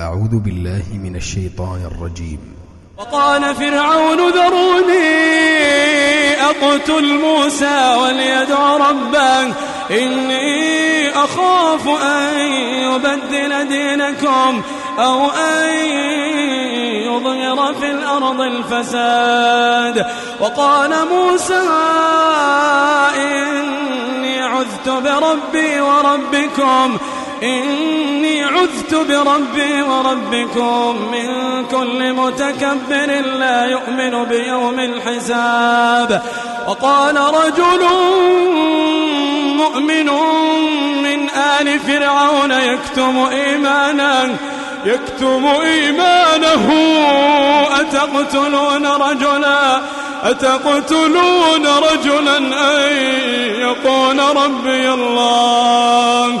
أعوذ بالله من الشيطان الرجيم. وقال فرعون ذروني أقتل موسى وليدع ربه. إني أخاف أن يبدل دينكم أو أن يظهر في الأرض الفساد. وقال موسى إني عذت بربي وربكم إني عذت بربي وربكم من كل متكبر لا يؤمن بيوم الحساب. وقال رجل مؤمن من آل فرعون يكتم إيمانه يكتم إيمانه. أتقتلون رجلا؟ أتقتلون رجلا أن يقول ربي الله؟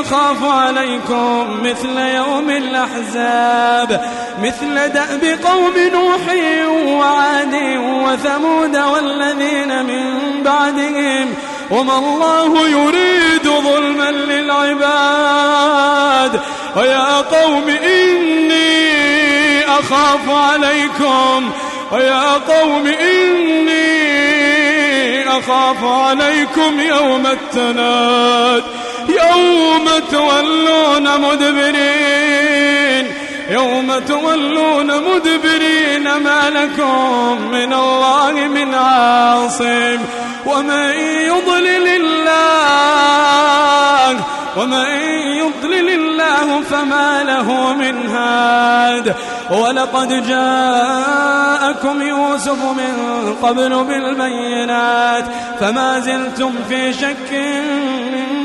أخاف عليكم مثل يوم الأحزاب مثل دأب قوم نوح وعاد وثمود والذين من بعدهم. وما الله يريد ظلما للعباد. ويا قوم إني أخاف عليكم. ويا قوم إني أخاف عليكم يوم التناد. يوم تولون مدبرين يوم تولون مدبرين ما لكم من الله من عاصم ومن يضلل الله ومن يضلل الله فما له من هاد. ولقد جاءكم يوسف من قبل بالبينات فما زلتم في شك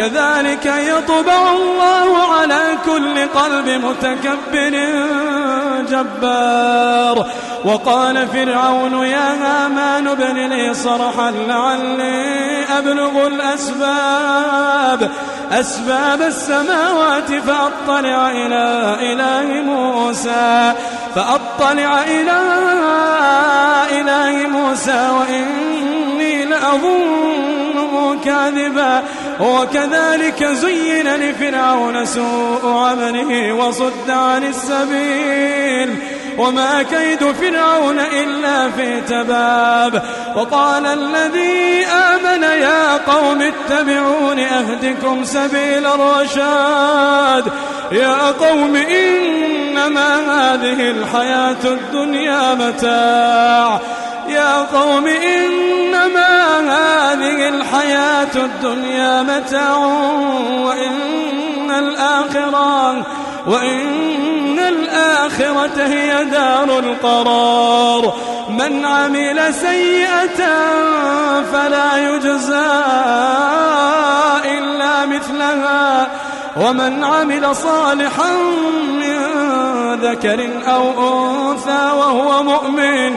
كذلك يطبع الله على كل قلب متكبر جبار. وقال فرعون يا هامان ابن لي صرحا لعلي أبلغ الأسباب. أسباب السماوات فأطلع إلى إله موسى. فأطلع إلى إله موسى وإني لأظنه كاذبا. وكذلك زين لفرعون سوء عمله وصد عن السبيل وما كيد فرعون إلا في تباب وقال الذي آمن يا قوم اتبعون أهدكم سبيل الرشاد يا قوم إنما هذه الحياة الدنيا متاع يا قوم إنما هذه الحياة الدنيا متاع وإن الآخرة وإن الآخرة هي دار القرار. من عمل سيئة فلا يجزى إلا مثلها ومن عمل صالحا من ذكر أو أنثى وهو مؤمن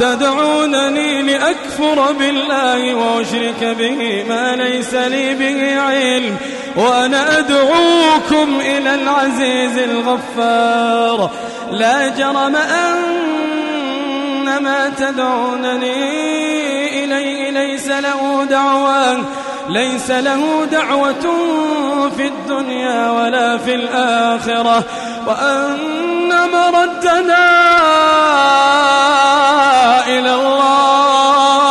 تدعونني لأكفر بالله وأشرك به ما ليس لي به علم وأنا أدعوكم إلى العزيز الغفار. لا جرم أن ما تدعونني إليه ليس له دعوة ليس له دعوة في الدنيا ولا في الآخرة. وأن مردنا إلى الله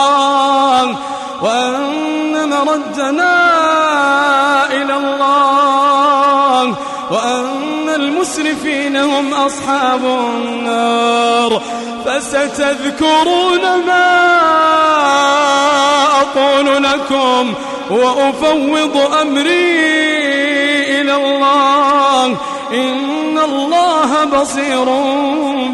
وأن مردنا إلى الله وأن المسرفين هم أصحاب النار فستذكرون ما أقول لكم وأفوض أمري إلى الله إن الله بصير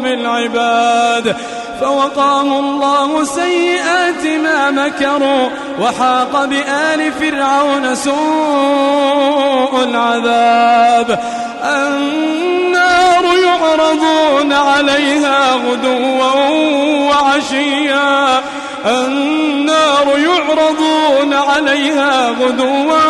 بالعباد فوقاه الله سيئات ما مكروا وحاق بآل فرعون سوء العذاب. النار يعرضون عليها غدوا وعشيا. النار يعرضون عليها غدوا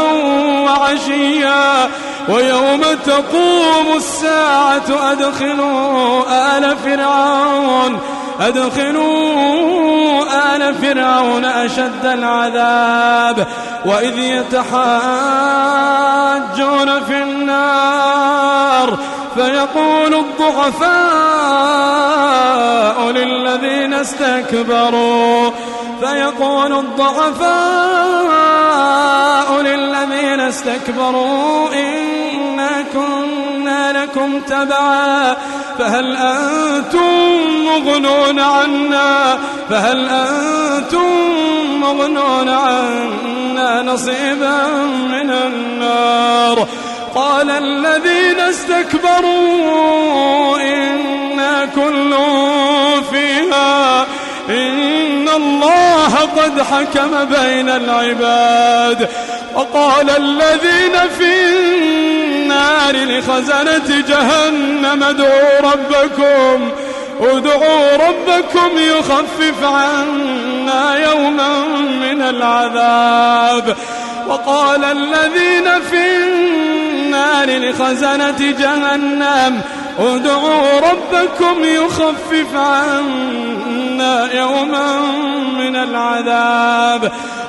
وعشيا. ويوم تقوم الساعة أدخلوا آل فرعون أدخلوا آل فرعون أشد العذاب وإذ يتحاجون في النار فيقول الضعفاء للذين استكبروا فيقول الضعفاء للذين استكبروا إنا كنا لكم تبعا فهل أنتم مغنون عنا؟ فهل أنتم مغنون عنا نصيبا من النار؟ قال الذين استكبروا إنا كل فيها إن الله قد حكم بين العباد. وقال الذين في النار لخزنة جهنم. ادعوا ربكم ادعوا ربكم يخفف عنا يوما من العذاب. وقال الذين في النار لخزنة جهنم ادعوا ربكم يخفف عنا يوما من العذاب.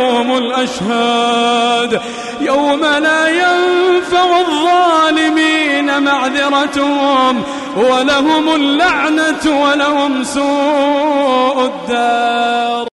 يقوم الأشهاد يوم لا ينفع الظالمين معذرتهم ولهم اللعنة ولهم سوء الدار